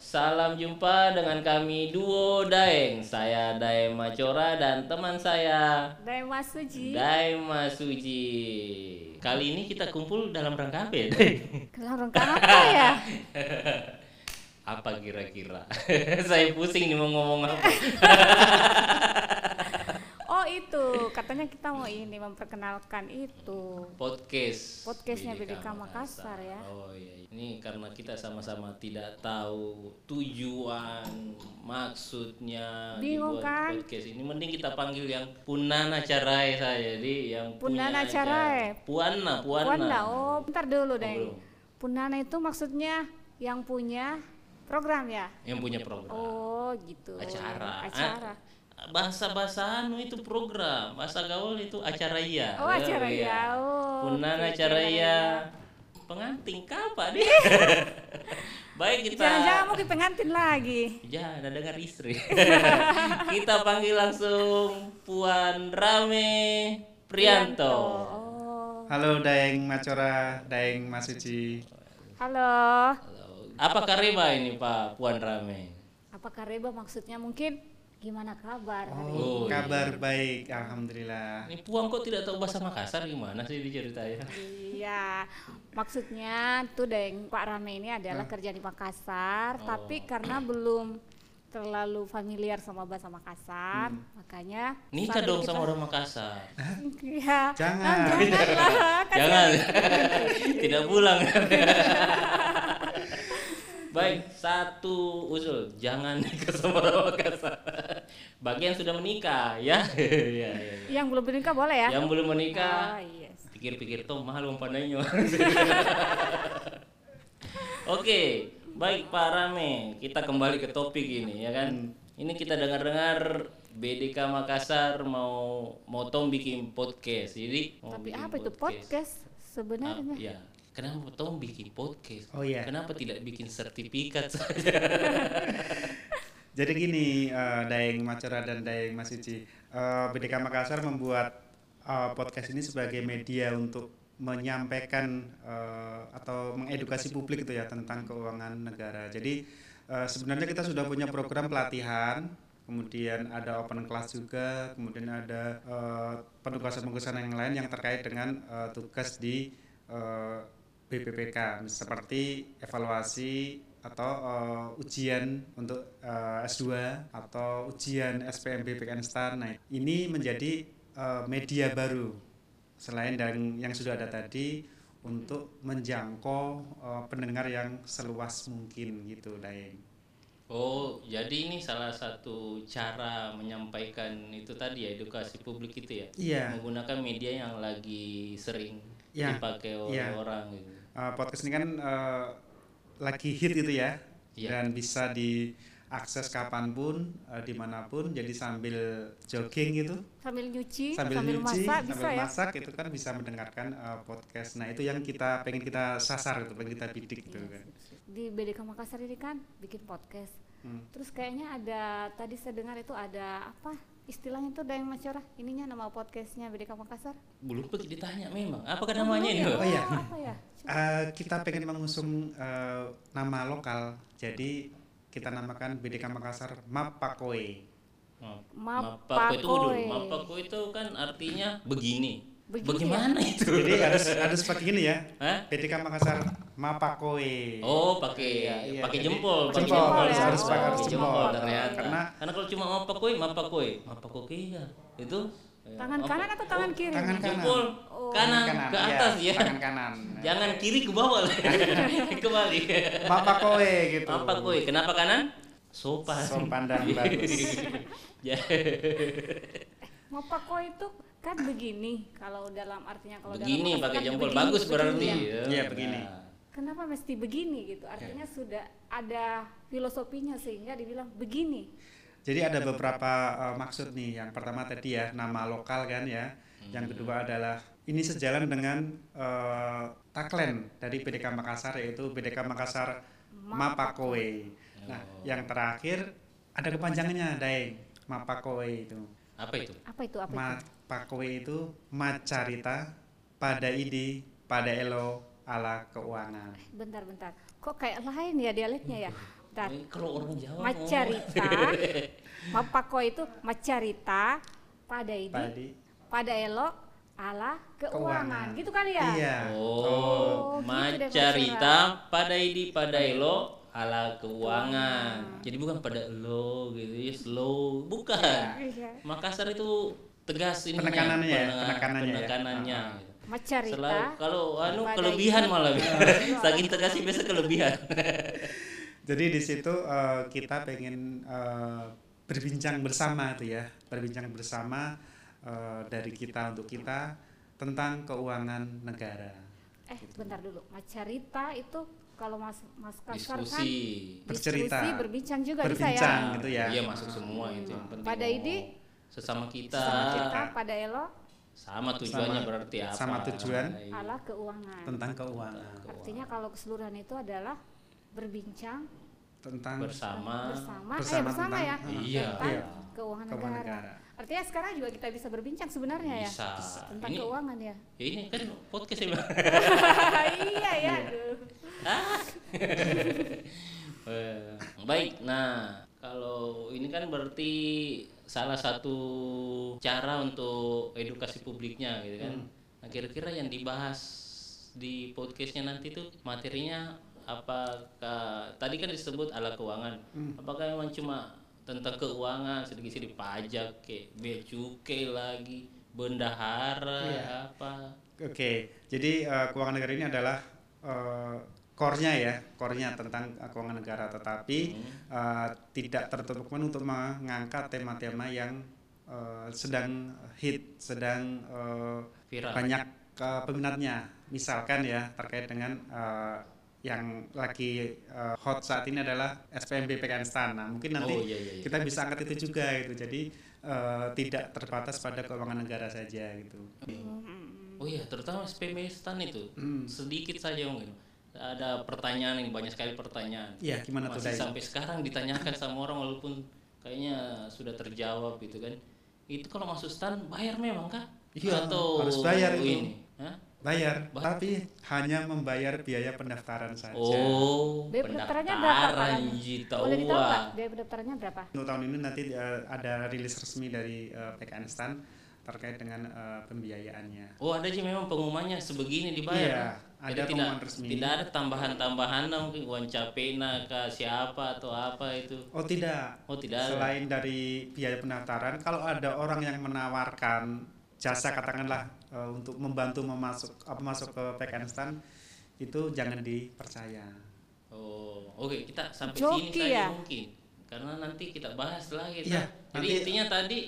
salam jumpa dengan kami duo Daeng. Saya Daeng Macora dan teman saya Dari Mas Suji. Daeng Masuji. Kali ini kita kumpul dalam rangka apa ya? Dalam rangka apa ya? apa kira-kira? saya pusing nih mau ngomong apa. Oh itu, katanya kita mau ini memperkenalkan itu. Podcast. Podcastnya BDK BDK Makassar ya. Oh iya, ini karena kita sama-sama tidak tahu tujuan, maksudnya Bingung dibuat kan? podcast ini. Mending kita panggil yang Punana Carai saya, jadi yang Punana Carai. Puana, Puana. Puanda, oh bentar dulu deh. belum. Punana itu maksudnya yang punya program ya? Yang punya program. Oh gitu. Acara. Acara. Ah, bahasa-bahasa anu itu program, bahasa gaul itu acara iya. Oh, acara iya. Oh, Punana oke, acara iya. Pengantin kapan dia? Baik kita Jangan-jangan mau pengantin lagi. Ya, ada dengar istri. Kita panggil langsung Puan Rame Prianto. Oh. Halo Daeng Macora, Daeng Masuji. Halo. Halo. Apa kareba ini Pak Puan Rame? Apakah Reba maksudnya mungkin gimana kabar hari ini? Oh, Kabar baik, alhamdulillah. Ini Puan kok tidak tahu bahasa Makassar gimana sih diceritain? Iya, maksudnya tuh Deng Pak Rame ini adalah kerja di Makassar, tapi karena belum terlalu familiar sama bahasa Makassar, makanya Nikah dong kita- sama orang Makassar. Iya. Jangan. Nah, janganlah, kan Jangan. tidak pulang. Baik, satu usul, jangan nikah sama orang Makassar. Bagi yang sudah menikah, ya. ya, ya, ya. Yang belum menikah boleh ya? Yang belum menikah, Oh, yes. pikir-pikir tuh mahal uang pandainya. Oke, baik Pak Rame, kita kembali ke topik ini ya kan. Ini kita dengar-dengar BDK Makassar mau mau Tom bikin podcast. Jadi mau Tapi bikin apa itu podcast Ah, sebenarnya? ya. Kenapa Tom bikin podcast? Oh iya. Kenapa tidak bikin sertifikat saja? Jadi gini, eh, Daeng Macora dan Daeng Masuji. Eh, BDK Makassar membuat eh, podcast ini sebagai media untuk menyampaikan eh, atau mengedukasi publik itu ya tentang keuangan negara. Jadi eh, sebenarnya kita sudah punya program pelatihan, kemudian ada open class juga, kemudian ada eh, penugasan-penugasan yang lain yang terkait dengan eh, tugas di eh, BPPK seperti evaluasi atau eh, ujian untuk eh, S2 atau ujian SPMB PKN Nah, ini menjadi eh, media baru selain dari yang sudah ada tadi untuk menjangkau eh, pendengar yang seluas mungkin gitu, Daeng. Oh, jadi ini salah satu cara menyampaikan itu tadi ya edukasi publik itu ya? Iya. Menggunakan media yang lagi sering Iya, dipakai oleh iya. orang gitu. Eh, podcast ini kan eh, lagi hit itu ya Iya. dan bisa diakses kapan pun eh, di mana pun jadi sambil jogging gitu Sambil nyuci, sambil, sambil, nyuci masak bisa sambil ya? masak itu kan bisa mendengarkan eh, podcast nah itu yang kita pengen kita sasar itu pengen kita bidik gitu kan Di BDK Makassar ini kan bikin podcast. Hmm. Terus kayaknya ada tadi saya dengar itu ada apa istilahnya tuh Dayang Macora ininya nama podcastnya BDK Makassar Belum pergi ditanya memang. Apakah namanya ini? Oh, Pak? iya. apa ya Eh, kita pengen mengusung eh, nama lokal jadi kita namakan BDK Makassar Mapakoe Oh, Mapakoe. Mapakoe itu dulu. Mapakoe itu kan artinya begini. Begini Bagaimana itu? jadi harus harus begini ya Hah? BDK Makassar Mapakoe Oh, pakai Iya, iya. pakai jempol, pakai jempol, jempol, harus- ya. harus pakai- harus Pakai jempol. ternyata. Karena- Karena kalau cuma mapakoe, mapakoe, mapakoe ya. Itu ya, tangan apa- kanan atau tangan kiri tangan kanan. Jempol Oh. kanan, ke iya, atas ya. tangan kanan Jangan kiri ke bawah lah. Kembali. Mapakoe gitu Mapakoe. Kenapa kanan? Sopan. Sopan dan bagus. Ya. Mapako itu kan begini kalau dalam artinya kalau Begini dalam pakai kan jempol begini, bagus begini berarti. ya. ya. Iya, begini. Nah. Kenapa mesti begini gitu? Artinya sudah ada filosofinya sehingga dibilang begini. Jadi ada beberapa eh, maksud nih. Yang pertama tadi ya nama lokal kan ya. Yang kedua adalah ini sejalan dengan eh, tagline dari BDK Makassar yaitu BDK Makassar Mapakoe. Nah, yang terakhir ada kepanjangannya, Daeng. Mapakoe itu. Apa itu? Apa itu? Apa itu? Mapakoe itu macarita pada ide pada elo ala keuangan. Bentar-bentar. Kok kayak lain ya dialeknya ya? Dan Eh, kalau orang Jawa macarita, mapako itu macarita pada ini Padi. pada elok ala keuangan. Keuangan. Gitu kali ya? Iya. Oh, Oh, gitu macarita pada idi pada elo ala keuangan. Jadi bukan pada lo gitu ya slow, bukan. Iya. Makassar itu tegas ini Penekanannya ya, penekanannya ya. penekanannya. Gitu. Macarita. Selalu kalau anu kelebihan ini. malah saking tegasnya biasa kelebihan. Jadi di situ eh, kita pengen eh, berbincang bersama tuh ya, berbincang bersama eh, dari kita untuk kita tentang keuangan negara. Eh, bentar dulu. Macarita itu kalau Mas Mas Kasar kan Diskusi. Bercerita. diskusi, berbincang juga Berbincang. bisa ya. gitu ya. Iya masuk semua itu yang penting. Pada ini, sesama kita Sama kita pada elok sama tujuannya Sama- berarti apa? sama tujuan. Iya. ala keuangan. Tentang keuangan, Artinya kalau keseluruhan itu adalah berbincang tentang bersama bersama, eh Bersama bersama tentang- ya Iya. tentang Iya. keuangan, keuangan negara. negara. Artinya sekarang juga kita bisa berbincang sebenarnya ya bisa. tentang Ini keuangan ya. ya ini kan podcast ya. Bang. iya ya. aduh. Eh, baik, nah kalau ini kan berarti salah satu cara untuk edukasi publiknya gitu kan. Nah kira-kira yang dibahas di podcastnya nanti tuh materinya apakah tadi kan disebut ala keuangan, apakah memang cuma tentang keuangan sedikit-sedikit pajak kayak bea cukai lagi bendahara Iya. apa Oke, jadi eh, keuangan negara ini adalah eh, core-nya ya, core-nya tentang eh, keuangan negara, tetapi eh, tidak tertutup untuk mengangkat tema-tema yang eh, sedang hit, sedang eh, viral banyak eh, peminatnya. Misalkan ya terkait dengan eh, yang lagi eh, hot saat ini adalah SPMB PKN STAN. Nah, mungkin nanti oh iya iya, iya. kita bisa angkat itu juga gitu. Jadi eh, tidak terbatas pada keuangan negara saja gitu. Oh iya, terutama Spemestan itu Hmm. sedikit saja mungkin. Ada pertanyaan ini banyak sekali pertanyaan. Iya, gimana tuh Masih Dai? sampai sekarang ditanyakan sama orang walaupun kayaknya sudah terjawab gitu kan. Itu kalau masuk stan bayar memang kah? Iya, Atau harus bayar itu. Ini? Hah? Bayar, tapi hanya membayar biaya pendaftaran saja. Oh, Biaya pendaftarannya berapa, Jita Boleh ditahu biaya pendaftarannya berapa? Untuk tahun ini nanti eh, ada rilis resmi dari eh, PKN STAN terkait dengan eh, pembiayaannya. Oh, ada sih memang pengumumannya sebegini Iya, dibayar. ada Jadi tidak pengumuman resmi. tidak ada tambahan-tambahan mungkin uang capena ke siapa atau apa itu. Oh tidak, Oh, tidak ada. selain dari biaya pendaftaran, kalau ada orang yang menawarkan jasa katakanlah eh, untuk membantu memasuk apa masuk ke PKN STAN itu jangan dipercaya. Oh, oke kita sampai Joki sini saja ya? mungkin karena nanti kita bahas lagi. Iya, Nah, Jadi nanti- intinya tadi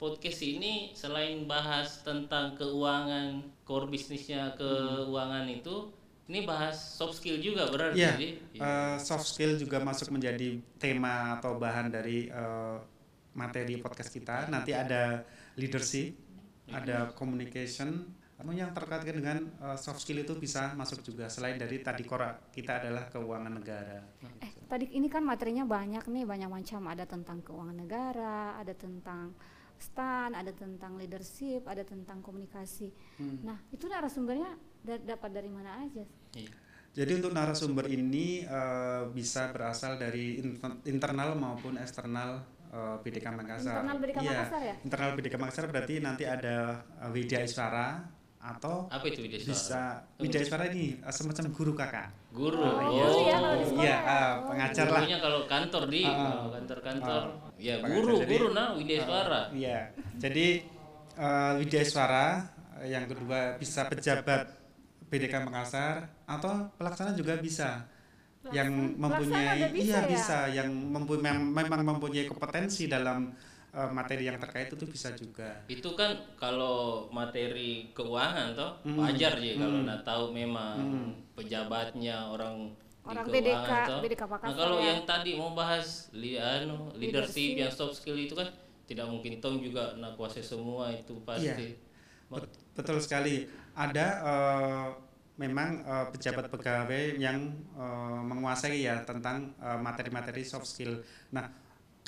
podcast ini selain bahas tentang keuangan, core bisnisnya keuangan itu, ini bahas soft skill juga berarti. Iya, Jadi, eh, soft skill juga masuk menjadi tema atau bahan dari eh, materi podcast kita. Nanti ada leadership, ada communication. Namun yang terkait dengan eh, soft skill itu bisa masuk juga selain dari tadi core kita adalah keuangan negara. Eh, tadi ini kan materinya banyak nih, banyak macam. Ada tentang keuangan negara, ada tentang stan, ada tentang leadership, ada tentang komunikasi. Hmm. Nah, itu narasumbernya da- dapat dari mana aja? iya. Jadi untuk narasumber ini eh, bisa berasal dari inter- internal maupun eksternal eh, BDK Makassar. Internal BDK Iya, Makassar ya? Internal BDK Makassar berarti nanti ada eh, Widya Iswara atau apa itu suara? bisa Widya Iswara ini eh, semacam guru kakak. Guru. Oh, ya di sekolah Iya, ya? ah, Oh. pengajar lah. Gurunya kalau kantor di Ah, kalau kantor-kantor. ya pengajar. guru, Jadi- guru nah Widya Suara. Iya. Jadi eh, Widya Iswara eh, yang kedua bisa pejabat BDK Makassar atau pelaksana juga bisa. yang mempunyai bisa iya ya? bisa yang mempu- mem- memang mempunyai kompetensi dalam eh, materi yang terkait itu bisa juga. Itu kan kalau materi keuangan toh Hmm. wajar ya kalau Hmm. nak tahu memang Hmm. pejabatnya orang Orang di BDK, keuangan toh. BDK Nah, kalau ya. yang tadi mau bahas li, anu, leadership, Leadership. yang soft skill itu kan tidak mungkin Tom juga nak kuasai semua itu pasti. Ma- Bet- betul sekali. Ada eh, memang eh, pejabat pegawai yang eh, menguasai ya tentang materi-materi soft skill. Nah,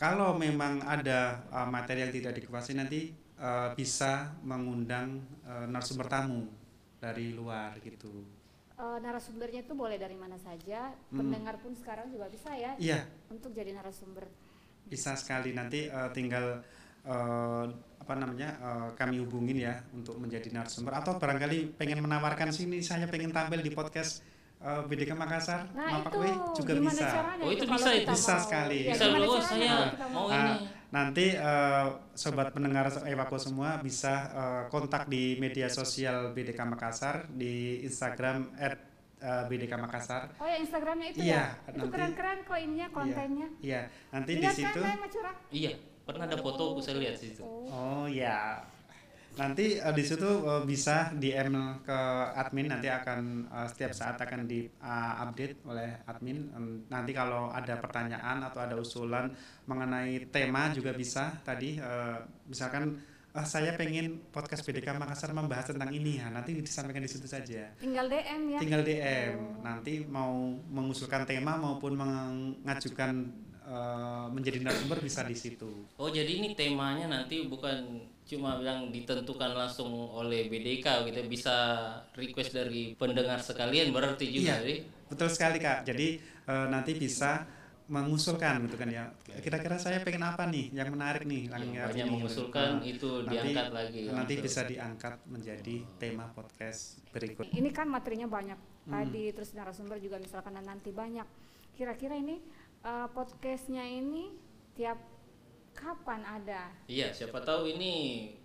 kalau memang ada eh, materi yang tidak dikuasai nanti eh, bisa mengundang eh, narasumber tamu dari luar gitu. eh, narasumbernya itu boleh dari mana saja, Hmm. pendengar pun sekarang juga bisa ya Iya, untuk jadi narasumber. bisa sekali nanti eh, tinggal eh, apa namanya eh, kami hubungin ya untuk menjadi narasumber atau barangkali pengen menawarkan sini saya pengen tampil di podcast eh, BDK Makassar, Nah Mapak itu juga bisa. caranya Oh, itu bisa itu? Bisa mau? sekali. Ya, Bisa dulu caranya saya mau Ah, ini. nanti eh, sobat pendengar Ewako semua bisa eh, kontak di media sosial BDK Makassar di Instagram at BDK Makassar. Oh ya Instagramnya itu Iya, ya? Itu nanti- keren-keren kok ininya kontennya. Iya, nanti di situ. kan? Iya, pernah ada foto saya lihat situ. Oh. Oh ya. Nanti eh, di situ eh, bisa DM ke admin nanti akan eh, setiap saat akan di eh, update oleh admin. Em, nanti kalau ada pertanyaan atau ada usulan mengenai tema juga bisa tadi eh, misalkan "Ah, saya pengen podcast BDK Makassar membahas tentang ini ya. Nanti disampaikan di situ saja. Tinggal DM ya. Tinggal DM. Nanti mau mengusulkan tema maupun mengajukan eh, menjadi narasumber bisa di situ. Oh jadi ini temanya nanti bukan cuma yang ditentukan langsung oleh BDK gitu bisa request dari pendengar sekalian berarti juga Iya. jadi Betul sekali kak. Jadi eh, nanti bisa mengusulkan gitu kan ya. Kira-kira saya pengen apa nih yang menarik nih yang ini, mengusulkan gitu. itu Nanti- diangkat lagi. Nanti langsung. bisa diangkat menjadi tema podcast berikut. Ini kan materinya banyak Hmm. tadi terus narasumber juga misalkan nanti banyak. Kira-kira ini eh, podcastnya ini tiap kapan ada? Iya, siapa tahu ini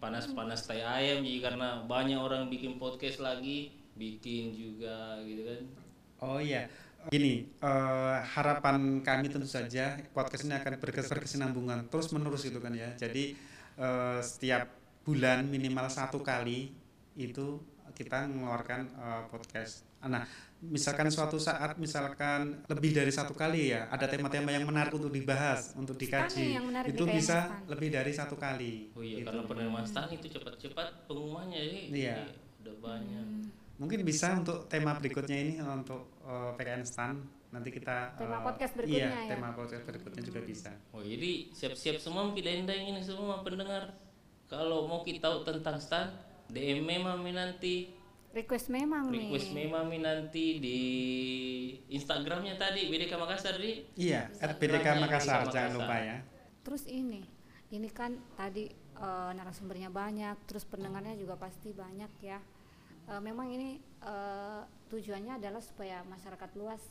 panas-panas tai ayam jadi karena banyak orang bikin podcast lagi, bikin juga gitu kan. Oh iya. Gini, eh, harapan kami tentu saja podcast ini akan berkes- berkesinambungan terus menerus itu kan ya. Jadi eh, setiap bulan minimal satu kali itu kita mengeluarkan eh, podcast. Nah, misalkan suatu saat misalkan lebih dari satu kali ya, ada tema-tema yang menarik untuk dibahas, untuk dikaji, yang menarik itu bisa Stan. lebih dari satu kali. Oh iya, Gitu. karena penerimaan stan itu cepat-cepat pengumumannya jadi Iya. udah banyak. Mungkin bisa untuk tema berikutnya ini untuk eh, PKN Stan nanti kita Tema eh, podcast berikutnya iya, ya? tema podcast berikutnya juga bisa. Oh jadi siap-siap semua kita endang ini semua pendengar. Kalau mau kita tahu tentang stan, DM Mami nanti, Request memang request nih. Mami nanti di Instagramnya tadi BDK Makassar di. Iya, BDK Makassar jangan lupa ya. Terus ini, ini kan tadi eh, narasumbernya banyak, terus pendengarnya juga pasti banyak ya. Eh, memang ini eh, tujuannya adalah supaya masyarakat luas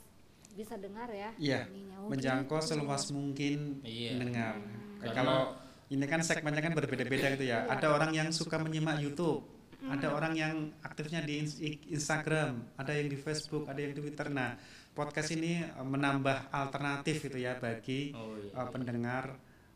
bisa dengar ya. Iya. Oh, menjangkau seluas mungkin Iya. mendengar. Karena- Kalau ini kan segmennya kan berbeda-beda gitu ya. Ada orang yang suka menyimak YouTube, ada orang yang aktifnya di Instagram, ada yang di Facebook, ada yang di Twitter. Nah, podcast ini eh, menambah alternatif itu ya bagi Oh iya. eh, pendengar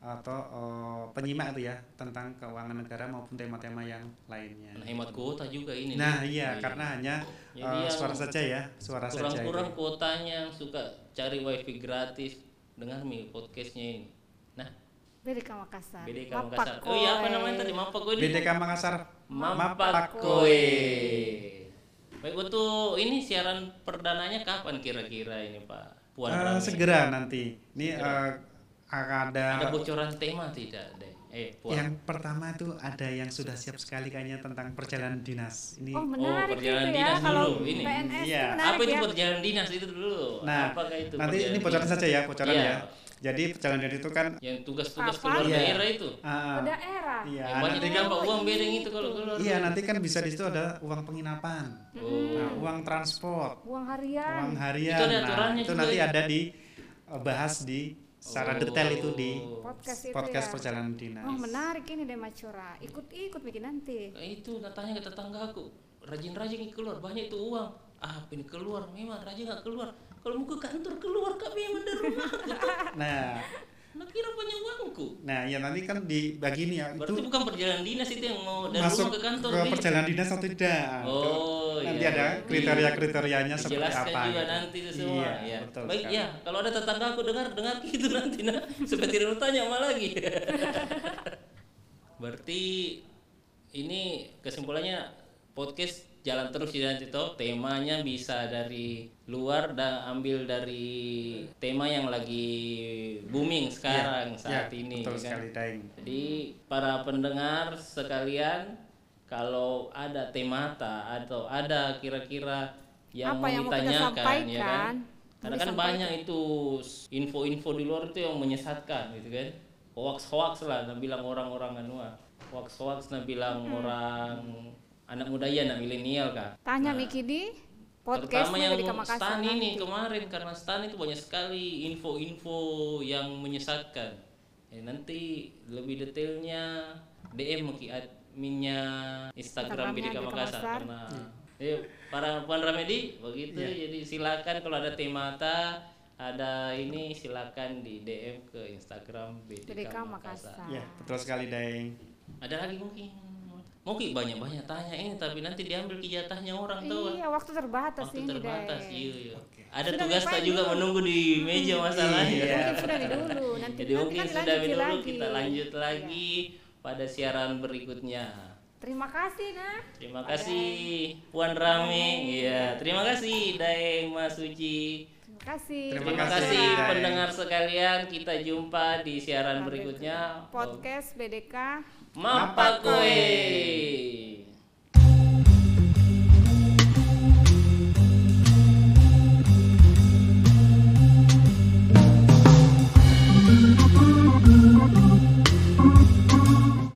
atau eh, penyimak itu ya tentang keuangan negara maupun tema-tema yang lainnya. Nah, hemat kuota juga ini. Nah nih. iya karena hanya Jadi yang suara saja ya suara saja. kurang-kurang itu. kuotanya yang suka cari wifi gratis dengar mi podcastnya ini. Nah, BDK Makassar. BDK Mapak Makassar. Oh iya apa namanya tadi? Mapak gue BDK Makassar Mapak Koe. Baik untuk ini siaran perdananya kapan kira-kira ini Pak Puan Rame? segera nanti. Ini eh, akan ada, Ada bocoran tema tidak deh? Eh Puan. yang pertama itu ada yang sudah siap sekali kayaknya tentang perjalanan dinas. Ini Oh menarik perjalanan itu ya dinas kalau dulu, ini. PNS Iya. itu menarik apa itu ya. perjalanan dinas itu dulu? Nah, Apakah itu nanti ini bocoran saja ya, bocoran Iya. ya. Jadi perjalanan dinas itu kan Yang tugas-tugas keluar Iya. daerah itu. ah, Ke daerah. iya, yang nanti dapat Oh, uang bedeng itu. kalau keluar. iya nanti kan bisa di situ ada uang penginapan, Oh. nah, uang transport, Uang harian. uang harian. Itu ada nah, aturannya itu juga nanti ya? ada di eh, bahas di secara Oh. detail itu di Podcast itu podcast ya. perjalanan dinas. Oh menarik ini deh Macura. Ikut-ikut bikin nanti. Nah, itu datanya ke tetangga aku rajin-rajin keluar banyak itu uang ah ini keluar memang rajin nggak keluar kalau mau ke kantor keluar kak memang dari rumah Nah, nah kira punya uangku nah ya nanti kan dibagi nih ya berarti itu bukan perjalanan dinas itu yang mau dari masuk rumah ke kantor ke perjalanan dinas atau tidak. oh nanti iya. ada kriteria-kriterianya seperti apa. juga gitu. nanti itu semua Iya, ya. betul baik sekali. ya kalau ada tetangga aku dengar dengar gitu nanti nah supaya tidak bertanya sama lagi berarti ini kesimpulannya podcast jalan terus ya nanti toh temanya bisa dari luar dan ambil dari tema yang lagi booming sekarang Iya, saat iya, ini Betul ya kan? sekali, Daeng. Jadi para pendengar sekalian kalau ada temata atau ada kira-kira yang Apa mau yang mau kita ditanyakan ya sampaikan, kan mau karena kan banyak itu info-info di luar itu yang menyesatkan gitu kan? Hoax-hoax lah nah bilang orang-orang anua hoax-hoax nah bilang orang anak muda ya anak milenial kak. Tanya Nah, Miki di terutama yang dari stan ini nanti. kemarin karena stan itu banyak sekali info-info yang menyesatkan. Ya, nanti lebih detailnya DM ke adminnya Instagram BDK Makassar karena Ayo, para Puan Ramedi begitu jadi silakan kalau ada temata ada ini silakan di DM ke Instagram BDK, BDK Makassar. Makassar. Ya, betul sekali Daeng. Ada lagi mungkin mungkin banyak-banyak tanya ini tapi nanti diambil kijatahnya orang tuh Iya, waktu terbatas waktu ini terbatas iya, iya. ada Sudah tugas tak juga dulu? menunggu di meja masalahnya Iya. Mungkin sudah di dulu, nanti jadi nanti mungkin kan sudah dulu lagi. kita lanjut Iya. Pada siaran berikutnya. Terima kasih nah. terima kasih Puan Rame. Iya terima kasih Daeng Mas Suci Terima kasih. Terima terima kasih, kasih Daeng. pendengar sekalian. Kita jumpa di siaran berikutnya. Podcast BDK Mapa